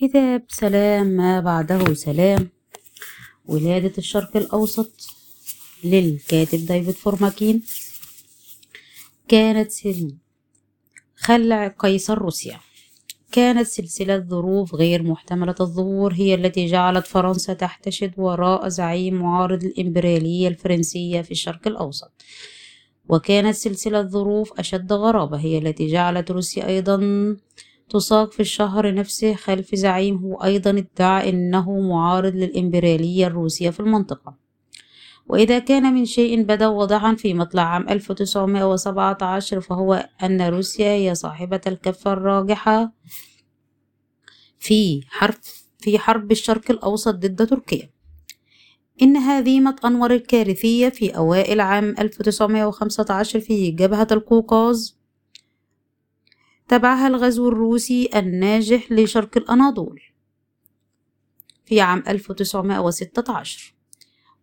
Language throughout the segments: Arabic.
كتاب سلام ما بعده سلام. ولادة الشرق الأوسط للكاتب ديفيد فرومكين. كانت سل خلع قيصر روسيا. كانت سلسلة ظروف غير محتملة الظهور هي التي جعلت فرنسا تحتشد وراء زعيم معارض الإمبريالية الفرنسية في الشرق الأوسط. وكانت سلسلة ظروف أشد غرابة هي التي جعلت روسيا أيضا تساق في الشهر نفسه خلف زعيم هو أيضا ادعى أنه معارض للإمبريالية الروسية في المنطقة. وإذا كان من شيء بدا واضحا في مطلع عام 1917 فهو أن روسيا هي صاحبة الكفة الراجحة في حرب في حرب الشرق الأوسط ضد تركيا. إن هزيمة أنور الكارثية في أوائل عام 1915 في جبهة القوقاز تبعها الغزو الروسي الناجح لشرق الأناضول في عام 1916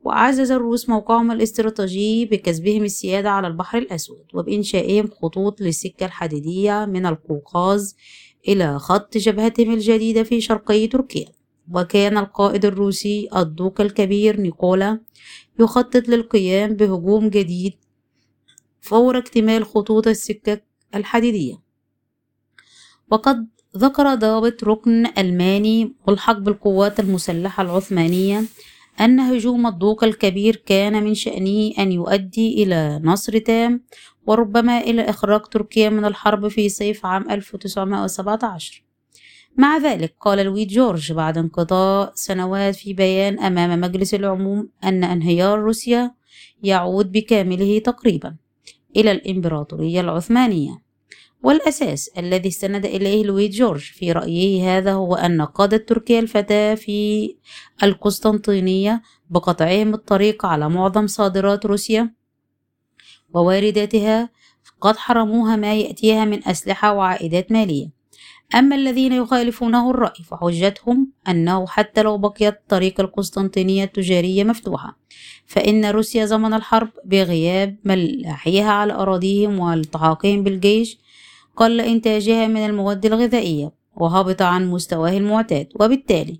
وعزز الروس موقعهم الاستراتيجي بكسبهم السيادة على البحر الأسود وبإنشائهم خطوط للسكة الحديدية من القوقاز إلى خط جبهتهم الجديدة في شرقي تركيا. وكان القائد الروسي الدوق الكبير نيكولا يخطط للقيام بهجوم جديد فور اكتمال خطوط السكة الحديدية. وقد ذكر ضابط ركن ألماني ملحق بالقوات المسلحة العثمانية أن هجوم الدوق الكبير كان من شأنه أن يؤدي إلى نصر تام وربما إلى إخراج تركيا من الحرب في صيف عام 1917 مع ذلك قال لويد جورج بعد انقضاء سنوات في بيان أمام مجلس العموم أن انهيار روسيا يعود بكامله تقريبا إلى الإمبراطورية العثمانية. والأساس الذي استند إليه لويد جورج. في رأيه هذا هو أن قادة تركيا الفتاة في القسطنطينية بقطعهم الطريق على معظم صادرات روسيا ووارداتها قد حرموها ما يأتيها من أسلحة وعائدات مالية. أما الذين يخالفونه الرأي فحجتهم أنه حتى لو بقيت طريق القسطنطينية التجارية مفتوحة فإن روسيا زمن الحرب بغياب ملاحيها على أراضيهم والتحاقهم بالجيش قل إنتاجها من المواد الغذائية وهبط عن مستواه المعتاد. وبالتالي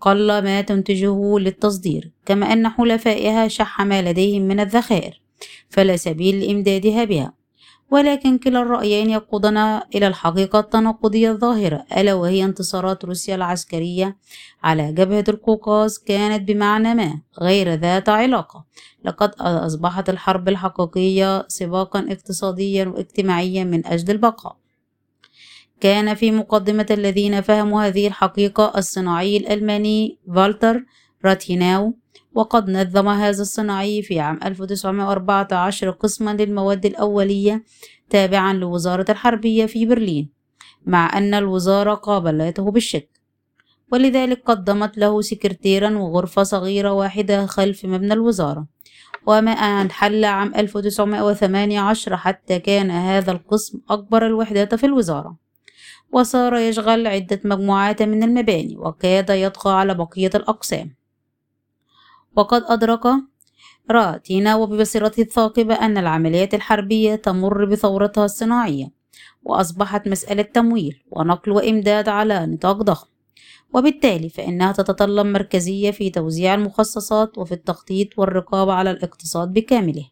قل ما تنتجه للتصدير كما أن حلفائها شح ما لديهم من الذخائر فلا سبيل لإمدادها بها. ولكن كلا الرأيين يقودنا إلى الحقيقة التناقضية الظاهرة ألا وهي انتصارات روسيا العسكرية على جبهة القوقاز كانت بمعنى ما غير ذات علاقة. لقد أصبحت الحرب الحقيقية سباقا اقتصاديا واجتماعيا من أجل البقاء. كان في مقدمة الذين فهموا هذه الحقيقة الصناعي الألماني فالتر راتيناو وقد نظم هذا الصناعي في عام 1914 قسما للمواد الأولية تابعا لوزارة الحربية في برلين مع أن الوزارة قابلته بالشك. ولذلك قدمت له سكرتيرا وغرفة صغيرة واحدة خلف مبنى الوزارة. وما أن حل عام 1918 حتى كان هذا القسم أكبر الوحدات في الوزارة. وصار يشغل عدة مجموعات من المباني وكاد يطغى على بقية الأقسام. وقد أدرك راتينا وببصيرته الثاقبة أن العمليات الحربية تمر بثورتها الصناعية وأصبحت مسألة تمويل ونقل وإمداد على نطاق ضخم. وبالتالي فإنها تتطلب مركزية في توزيع المخصصات وفي التخطيط والرقابة على الاقتصاد بكامله.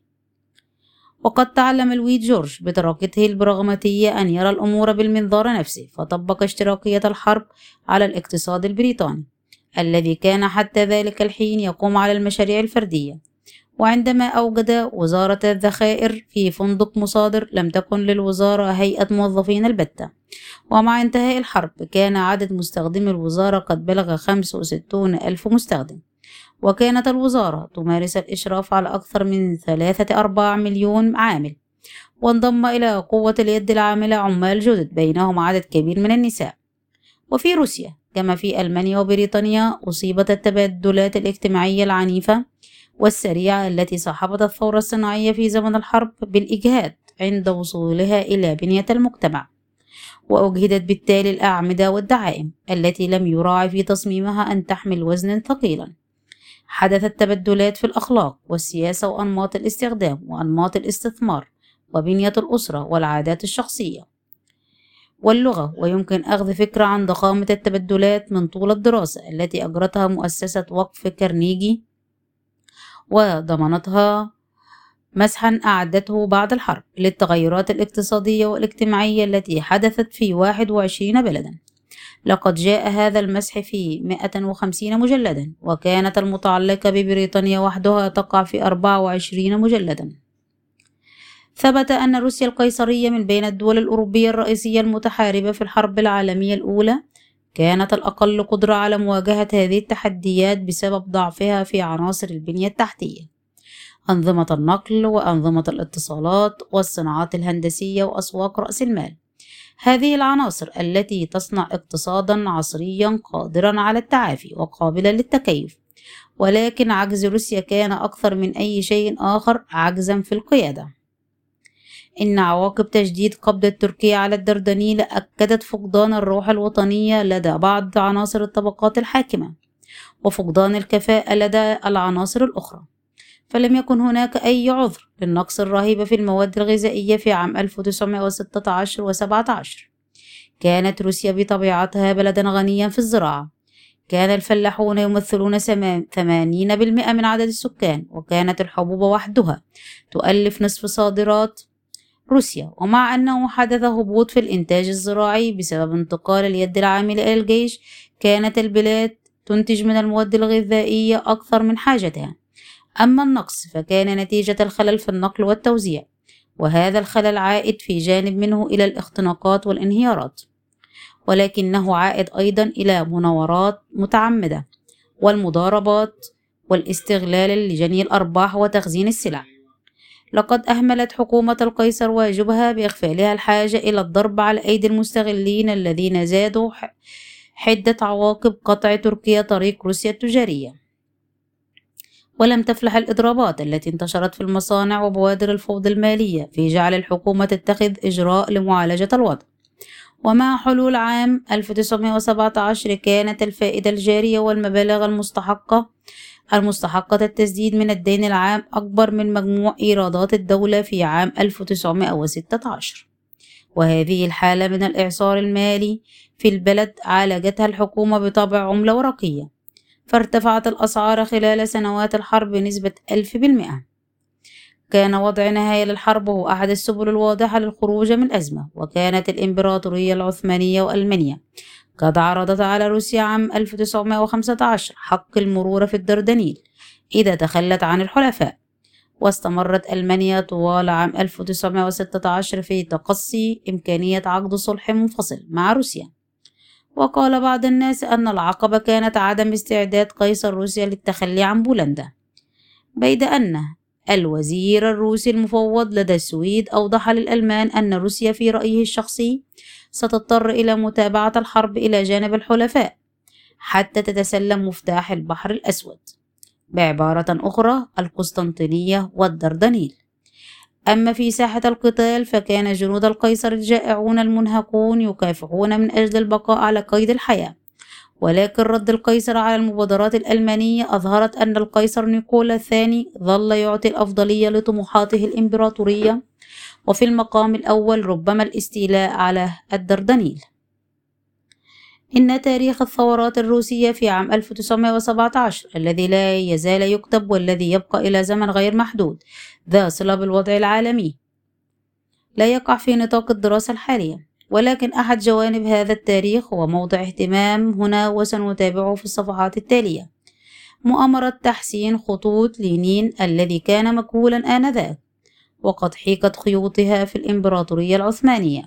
وقد تعلم لويد جورج بطريقته البراغماتية أن يرى الأمور بالمنظار نفسه فطبق اشتراكية الحرب على الاقتصاد البريطاني. الذي كان حتى ذلك الحين يقوم على المشاريع الفردية. وعندما أوجد وزارة الذخائر في فندق مصادر لم تكن للوزارة هيئة موظفين البتة. ومع انتهاء الحرب كان عدد مستخدمي الوزارة قد بلغ 65 ألف مستخدم. وكانت الوزارة تمارس الإشراف على أكثر من ثلاثة أرباع مليون عامل. وانضم إلى قوة اليد العاملة عمال جدد بينهم عدد كبير من النساء. وفي روسيا كما في ألمانيا وبريطانيا أصيبت التبادلات الاجتماعية العنيفة والسريعة التي صاحبت الثورة الصناعية في زمن الحرب بالإجهاد عند وصولها إلى بنية المجتمع. وأجهدت بالتالي الأعمدة والدعائم التي لم يراعي في تصميمها أن تحمل وزنا ثقيلا. حدثت تبدلات في الأخلاق والسياسة وأنماط الاستخدام وأنماط الاستثمار وبنية الأسرة والعادات الشخصية. واللغة ويمكن أخذ فكرة عن ضخامة التبدلات من طول الدراسة التي أجرتها مؤسسة وقف كارنيجي وضمنتها مسحا أعدته بعد الحرب للتغيرات الاقتصادية والاجتماعية التي حدثت في 21 بلدا. لقد جاء هذا المسح في 150 مجلدا وكانت المتعلقة ببريطانيا وحدها تقع في 24 مجلدا. ثبت أن روسيا القيصرية من بين الدول الأوروبية الرئيسية المتحاربة في الحرب العالمية الأولى كانت الأقل قدرة على مواجهة هذه التحديات بسبب ضعفها في عناصر البنية التحتية. أنظمة النقل وأنظمة الاتصالات والصناعات الهندسية وأسواق رأس المال. هذه العناصر التي تصنع اقتصادا عصريا قادرا على التعافي وقابلا للتكيف. ولكن عجز روسيا كان أكثر من أي شيء آخر عجزا في القيادة. إن عواقب تجديد قبضة تركيا على الدردنيل أكدت فقدان الروح الوطنية لدى بعض عناصر الطبقات الحاكمة وفقدان الكفاءة لدى العناصر الأخرى. فلم يكن هناك أي عذر للنقص الرهيب في المواد الغذائية في عام 1916 و 17 كانت روسيا بطبيعتها بلدا غنيا في الزراعة. كان الفلاحون يمثلون 80% من عدد السكان وكانت الحبوب وحدها تؤلف نصف صادرات روسيا ومع أنه حدث هبوط في الإنتاج الزراعي بسبب انتقال اليد العاملة إلى الجيش كانت البلاد تنتج من المواد الغذائية أكثر من حاجتها. أما النقص فكان نتيجة الخلل في النقل والتوزيع وهذا الخلل عائد في جانب منه إلى الاختناقات والانهيارات. ولكنه عائد أيضا إلى مناورات متعمدة والمضاربات والاستغلال لجني الأرباح وتخزين السلع. لقد أهملت حكومة القيصر واجبها بإغفالها الحاجة إلى الضرب على أيدي المستغلين الذين زادوا حدة عواقب قطع تركيا طريق روسيا التجارية. ولم تفلح الإضرابات التي انتشرت في المصانع وبوادر الفوضى المالية في جعل الحكومة تتخذ إجراء لمعالجة الوضع. ومع حلول عام 1917 كانت الفائدة الجارية والمبالغ المستحقة المستحقة التسديد من الدين العام أكبر من مجموع إيرادات الدولة في عام 1916 وهذه الحالة من الإعصار المالي في البلد عالجتها الحكومة بطبع عملة ورقية فارتفعت الأسعار خلال سنوات الحرب بنسبة ألف بالمئة. كان وضع نهاية للحرب هو أحد السبل الواضحة للخروج من الأزمة وكانت الإمبراطورية العثمانية وألمانيا قد عرضت على روسيا عام 1915 حق المرور في الدردنيل إذا تخلت عن الحلفاء. واستمرت ألمانيا طوال عام 1916 في تقصي إمكانية عقد صلح منفصل مع روسيا. وقال بعض الناس أن العقبة كانت عدم استعداد قيصر روسيا للتخلي عن بولندا. بيد أن الوزير الروسي المفوض لدى السويد أوضح للألمان أن روسيا في رأيه الشخصي ستضطر إلى متابعة الحرب إلى جانب الحلفاء حتى تتسلم مفتاح البحر الأسود. بعبارة أخرى القسطنطينية والدردنيل. أما في ساحة القتال فكان جنود القيصر الجائعون المنهكون يكافحون من أجل البقاء على قيد الحياة. ولكن رد القيصر على المبادرات الألمانية أظهرت أن القيصر نيكولا الثاني ظل يعطي الأفضلية لطموحاته الإمبراطورية وفي المقام الأول ربما الاستيلاء على الدردنيل. إن تاريخ الثورات الروسية في عام 1917 الذي لا يزال يكتب والذي يبقى إلى زمن غير محدود ذا صلة بالوضع العالمي. لا يقع في نطاق الدراسة الحالية ولكن أحد جوانب هذا التاريخ هو موضع اهتمام هنا وسنتابعه في الصفحات التالية. مؤامرة تحسين خطوط لينين الذي كان مكهولا آنذاك. وقد حيكت خيوطها في الإمبراطورية العثمانية.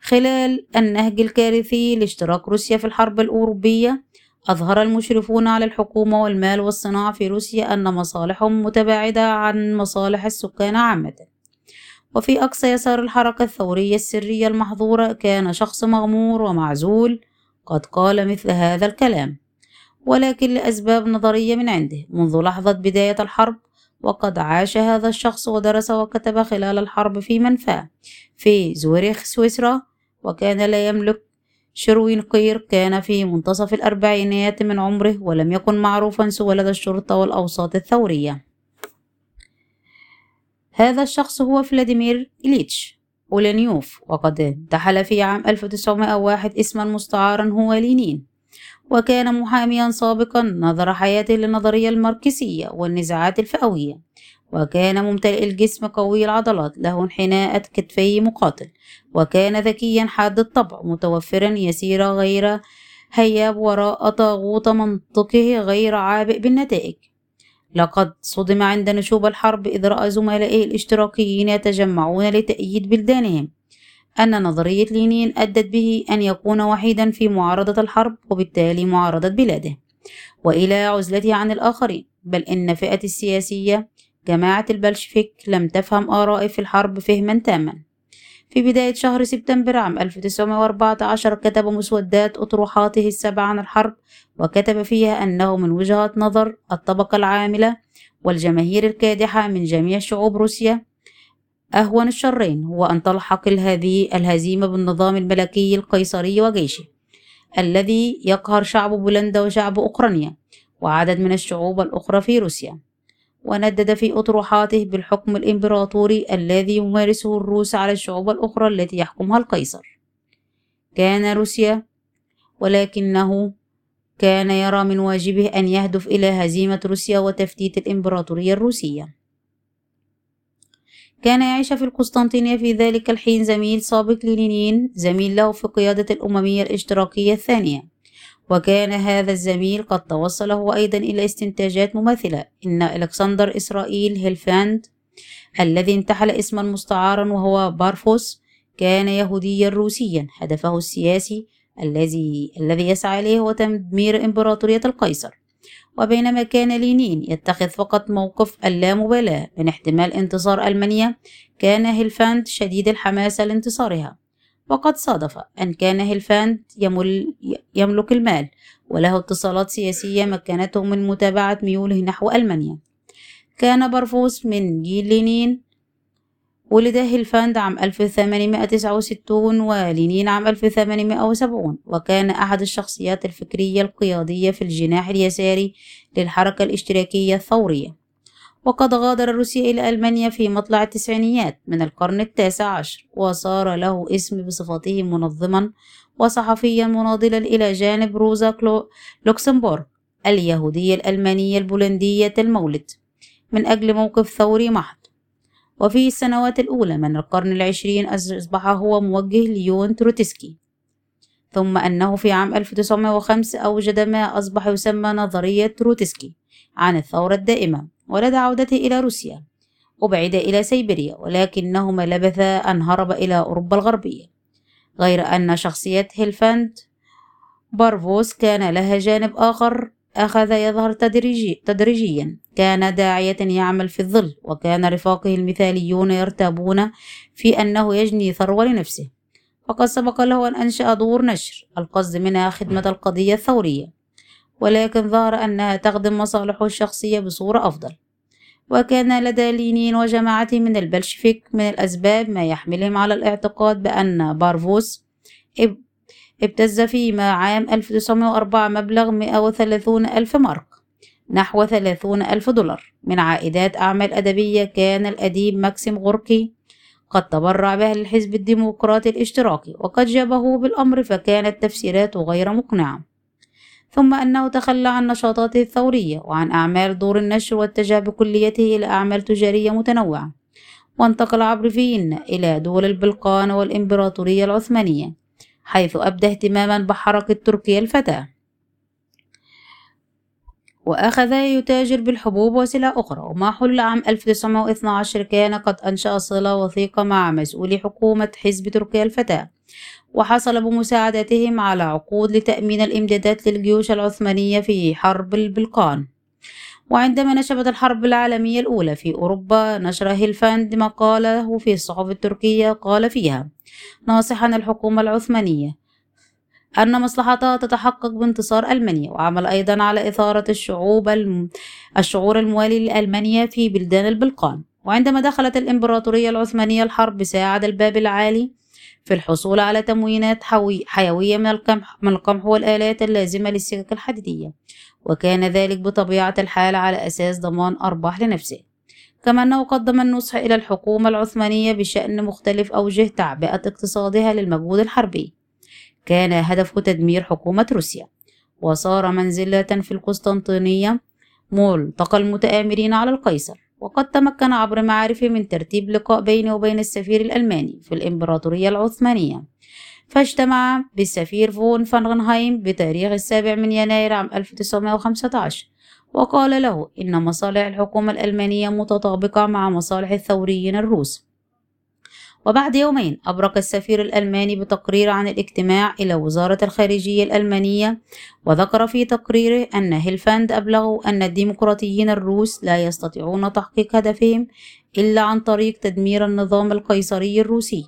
خلال النهج الكارثي لاشتراك روسيا في الحرب الأوروبية أظهر المشرفون على الحكومة والمال والصناعة في روسيا أن مصالحهم متباعدة عن مصالح السكان عامة. وفي أقصى يسار الحركة الثورية السرية المحظورة كان شخص مغمور ومعزول قد قال مثل هذا الكلام. ولكن لأسباب نظرية من عنده منذ لحظة بداية الحرب وقد عاش هذا الشخص ودرس وكتب خلال الحرب في منفاه في زوريخ سويسرا وكان لا يملك شروين قير كان في منتصف الأربعينيات من عمره ولم يكن معروفا سوى لدى الشرطة والأوساط الثورية. هذا الشخص هو فلاديمير إليتش أولانيوف وقد انتحل في عام 1901 اسما مستعارا هو لينين وكان محاميا سابقا نظر حياته للنظرية الماركسية والنزاعات الفئوية. وكان ممتلئ الجسم قوي العضلات له انحناء كتفي مقاتل. وكان ذكيا حاد الطبع متوفرا يسير غير هياب وراء طاغوت منطقه غير عابئ بالنتائج. لقد صدم عند نشوب الحرب إذ رأى زملائه الاشتراكيين يتجمعون لتأييد بلدانهم. أن نظرية لينين أدت به أن يكون وحيدا في معارضة الحرب وبالتالي معارضة بلاده وإلى عزلته عن الآخرين. بل إن فئة السياسية جماعة البلشفيك لم تفهم آرائه في الحرب فهما تاما. في بداية شهر سبتمبر عام 1914 كتب مسودات أطروحاته السبع عن الحرب وكتب فيها أنه من وجهة نظر الطبقة العاملة والجماهير الكادحة من جميع شعوب روسيا أهون الشرين هو أن تلحق الهزيمة بالنظام الملكي القيصري وجيشه الذي يقهر شعب بولندا وشعب أوكرانيا وعدد من الشعوب الأخرى في روسيا. وندد في أطروحاته بالحكم الإمبراطوري الذي يمارسه الروس على الشعوب الأخرى التي يحكمها القيصر. كان روسيا ولكنه كان يرى من واجبه أن يهدف إلى هزيمة روسيا وتفتيت الإمبراطورية الروسية. كان يعيش في القسطنطينية في ذلك الحين زميل سابق للينين زميل له في قيادة الأممية الاشتراكية الثانية. وكان هذا الزميل قد توصل هو أيضا إلى استنتاجات مماثلة. إن ألكسندر إسرائيل هيلفاند الذي انتحل اسما مستعارا وهو بارفوس كان يهوديا روسيا. هدفه السياسي الذي الذي يسعى إليه هو تدمير إمبراطورية القيصر. وبينما كان لينين يتخذ فقط موقف اللامبالاة من احتمال انتصار ألمانيا كان هيلفاند شديد الحماسة لانتصارها. وقد صادف أن كان هيلفاند يمل يملك المال وله اتصالات سياسية مكنته من متابعة ميوله نحو ألمانيا. كان بارفوس من جيل لينين ولد هيلفاند عام 1869 ولينين عام 1870 وكان أحد الشخصيات الفكرية القيادية في الجناح اليساري للحركة الاشتراكية الثورية. وقد غادر روسيا إلى ألمانيا في مطلع التسعينيات من القرن التاسع عشر وصار له اسم بصفته منظما وصحفيا مناضلا إلى جانب روزا لوكسمبورغ اليهودية الألمانية البولندية المولد من أجل موقف ثوري محض. وفي السنوات الأولى من القرن العشرين أصبح هو موجه ليون تروتسكي. ثم أنه في عام 1905 أوجد ما أصبح يسمى نظرية تروتسكي عن الثورة الدائمة ولدى عودته إلى روسيا أبعد إلى سيبيريا ولكنه ما لبث أن هرب إلى أوروبا الغربية. غير أن شخصية هيلفاند بارفوس كان لها جانب آخر أخذ يظهر تدريجي تدريجيا. كان داعية يعمل في الظل وكان رفاقه المثاليون يرتابون في أنه يجني ثروة لنفسه. فقد سبق له أن أنشأ دور نشر القصد منها خدمة القضية الثورية. ولكن ظهر أنها تخدم مصالحه الشخصية بصورة أفضل. وكان لدى لينين وجماعته من البلشفيك من الأسباب ما يحملهم على الاعتقاد بأن بارفوس ابتز فيما عام 1904 مبلغ 130 ألف مارك نحو 30 ألف دولار. من عائدات أعمال أدبية كان الأديب ماكسيم غوركي قد تبرع بها للحزب الديمقراطي الاشتراكي وقد جابه بالأمر فكانت تفسيراته غير مقنعة. ثم أنه تخلى عن نشاطاته الثورية وعن أعمال دور النشر واتجه بكليته إلى أعمال تجارية متنوعة. وانتقل عبر فيينا إلى دول البلقان والإمبراطورية العثمانية. حيث أبدى اهتماما بحركة تركيا الفتاة. وأخذ يتاجر بالحبوب وسلع أخرى. ومع حلول عام 1912 كان قد أنشأ صلة وثيقة مع مسؤولي حكومة حزب تركيا الفتاة. وحصل بمساعدتهم على عقود لتأمين الإمدادات للجيوش العثمانية في حرب البلقان. وعندما نشبت الحرب العالمية الأولى في أوروبا نشر هيلفاند مقاله في الصحف التركية قال فيها ناصحا الحكومة العثمانية أن مصلحتها تتحقق بانتصار ألمانيا وعمل أيضا على إثارة الشعوب الم... الشعور الموالي لألمانيا في بلدان البلقان. وعندما دخلت الإمبراطورية العثمانية الحرب ساعد الباب العالي في الحصول على تموينات حيوية من القمح, من القمح والآلات اللازمة للسكك الحديدية. وكان ذلك بطبيعة الحال على أساس ضمان أرباح لنفسه. كما أنه قدم النصح إلى الحكومة العثمانية بشأن مختلف أوجه تعبئة اقتصادها للمجهود الحربي. كان هدفه تدمير حكومة روسيا. وصار منزلة في القسطنطينية ملتقى المتآمرين على القيصر. وقد تمكن عبر معارفه من ترتيب لقاء بينه وبين السفير الألماني في الإمبراطورية العثمانية. فاجتمع بالسفير فون فانغنهايم بتاريخ السابع من يناير عام 1915 وقال له إن مصالح الحكومة الألمانية متطابقة مع مصالح الثوريين الروس. وبعد يومين أبرق السفير الألماني بتقرير عن الاجتماع إلى وزارة الخارجية الألمانية وذكر في تقريره أن هيلفاند أبلغه أن الديمقراطيين الروس لا يستطيعون تحقيق هدفهم إلا عن طريق تدمير النظام القيصري الروسي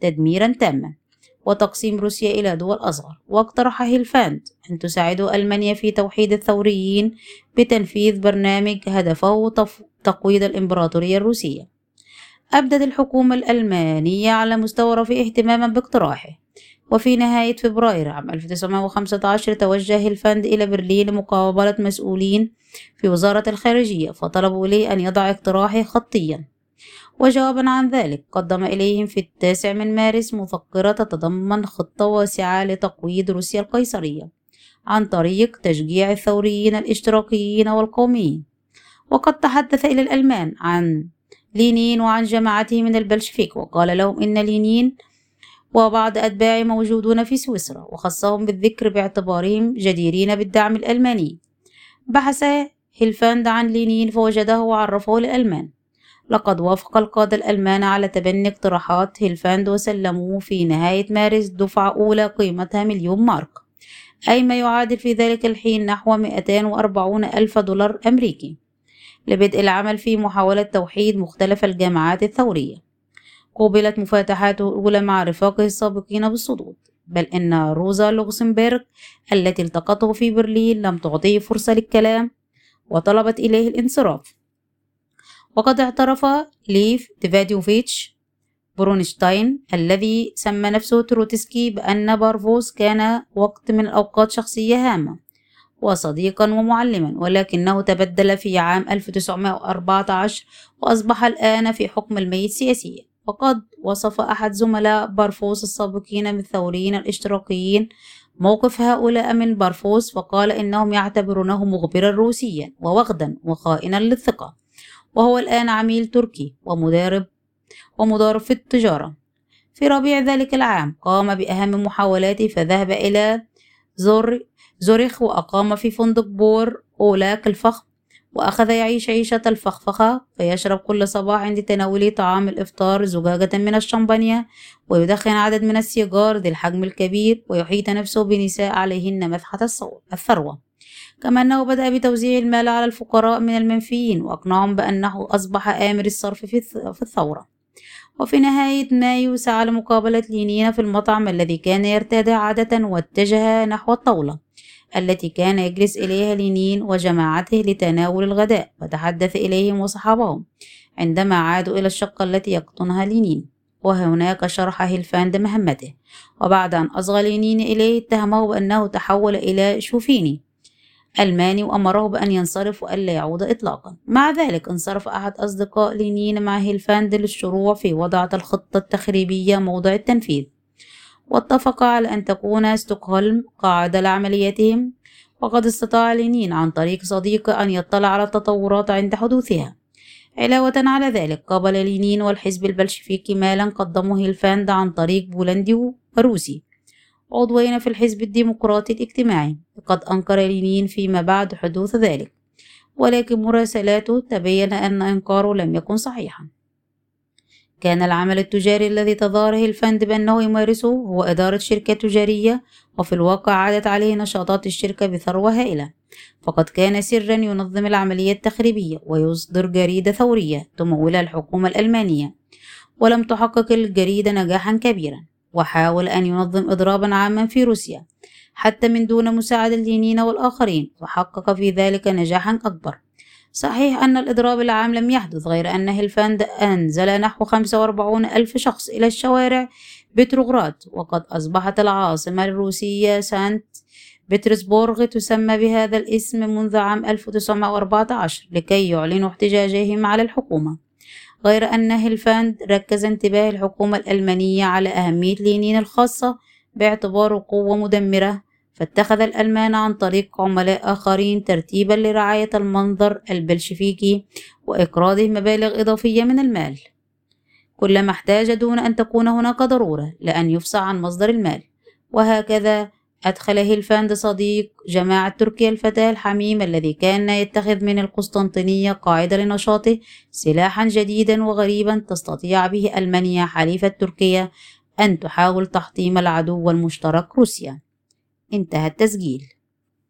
تدميرا تاما وتقسيم روسيا إلى دول أصغر. واقترح هيلفاند أن تساعده ألمانيا في توحيد الثوريين بتنفيذ برنامج هدفه تقويض الإمبراطورية الروسية. أبدت الحكومة الألمانية على مستوى رفيع اهتماما باقتراحه. وفي نهاية فبراير عام 1915 توجه هيلفاند إلى برلين لمقابلة مسؤولين في وزارة الخارجية فطلبوا إليه أن يضع اقتراحه خطيا. وجوابا عن ذلك قدم إليهم في التاسع من مارس مفكرة تتضمن خطة واسعة لتقويض روسيا القيصرية عن طريق تشجيع الثوريين الاشتراكيين والقوميين. وقد تحدث إلى الألمان عن لينين وعن جماعته من البلشفيك وقال لهم إن لينين وبعض أتباعه موجودون في سويسرا وخصهم بالذكر باعتبارهم جديرين بالدعم الألماني. بحث هيلفاند عن لينين فوجده وعرفه للألمان لقد وافق القادة الألمان على تبني اقتراحات هيلفاند وسلموه في نهاية مارس دفعة أولى قيمتها مليون مارك أي ما يعادل في ذلك الحين نحو 240 ألف دولار أمريكي. لبدء العمل في محاولة توحيد مختلف الجماعات الثورية. قوبلت مفاتحاته الأولى مع رفاقه السابقين بالصدود بل إن روزا لوكسمبرغ التي التقته في برلين لم تعطيه فرصة للكلام وطلبت إليه الانصراف. وقد اعترف ليف دافيدوفيتش برونشتاين الذي سمى نفسه تروتسكي بأن بارفوس كان وقت من الأوقات شخصية هامة. وصديقا ومعلما ولكنه تبدل في عام 1914 وأصبح الآن في حكم الميت سياسيا. وقد وصف أحد زملاء بارفوس السابقين من الثوريين الإشتراكيين موقف هؤلاء من بارفوس فقال إنهم يعتبرونه مغبرا روسيا ووغدا وخائنا للثقة. وهو الآن عميل تركي ومدرب ومضارب في التجارة. في ربيع ذلك العام قام بأهم محاولاته فذهب إلى زور زوريخ وأقام في فندق بور أولاك الفخم وأخذ يعيش عيشة الفخفخة فيشرب كل صباح عند تناوله طعام الإفطار زجاجة من الشمبانيا ويدخن عدد من السيجار ذي الحجم الكبير ويحيط نفسه بنساء عليهن مدحة الثروة. كما أنه بدأ بتوزيع المال على الفقراء من المنفيين وأقنعهم بأنه أصبح آمر الصرف في الثورة. وفي نهاية مايو سعى لمقابلة لينين في المطعم الذي كان يرتادها عادة واتجه نحو الطاولة. التي كان يجلس إليها لينين وجماعته لتناول الغداء وتحدث إليهم وصحبهم عندما عادوا إلى الشقة التي يقطنها لينين وهناك شرح هيلفاند مهمته وبعد أن أصغى لينين إليه اتهمه بأنه تحول إلى شوفيني ألماني وأمره بأن ينصرف وألا يعود إطلاقا. مع ذلك انصرف أحد أصدقاء لينين مع هيلفاند للشروع في وضع الخطة التخريبية موضع التنفيذ. واتفق على أن تكون ستوكهولم قاعدة لعملياتهم وقد استطاع لينين عن طريق صديقه أن يطلع على التطورات عند حدوثها. علاوة على ذلك قبل لينين والحزب البلشفيكي مالا قدمه هيلفاند عن طريق بولندي وروسي. عضوين في الحزب الديمقراطي الاجتماعي. وقد أنكر لينين فيما بعد حدوث ذلك ولكن مراسلاته تبين أن إنكاره لم يكن صحيحا. كان العمل التجاري الذي تظاهره الفند بأنه يمارسه هو إدارة شركة تجارية وفي الواقع عادت عليه نشاطات الشركة بثروة هائلة. فقد كان سرا ينظم العملية التخريبية ويصدر جريدة ثورية تمولها الحكومة الألمانية ولم تحقق الجريدة نجاحا كبيرا وحاول أن ينظم إضرابا عاما في روسيا حتى من دون مساعدة الينين والآخرين فحقق في ذلك نجاحا أكبر. صحيح أن الإضراب العام لم يحدث غير أن هيلفاند أنزل نحو 45 ألف شخص إلى شوارع بتروغراد وقد أصبحت العاصمة الروسية سانت بطرسبورغ تسمى بهذا الاسم منذ عام 1914 لكي يعلنوا احتجاجهم على الحكومة. غير أن هيلفاند ركز انتباه الحكومة الألمانية على أهمية لينين الخاصة باعتباره قوة مدمرة فاتخذ الألمان عن طريق عملاء آخرين ترتيبا لرعاية المنظر البلشفيكي وإقراضه مبالغ إضافية من المال. كلما احتاج دون أن تكون هناك ضرورة لأن يفصح عن مصدر المال. وهكذا أدخل هيلفاند صديق جماعة تركيا الفتاة الحميم الذي كان يتخذ من القسطنطينية قاعدة لنشاطه سلاحا جديدا وغريبا تستطيع به ألمانيا حليفة تركيا أن تحاول تحطيم العدو المشترك روسيا. انتهى التسجيل.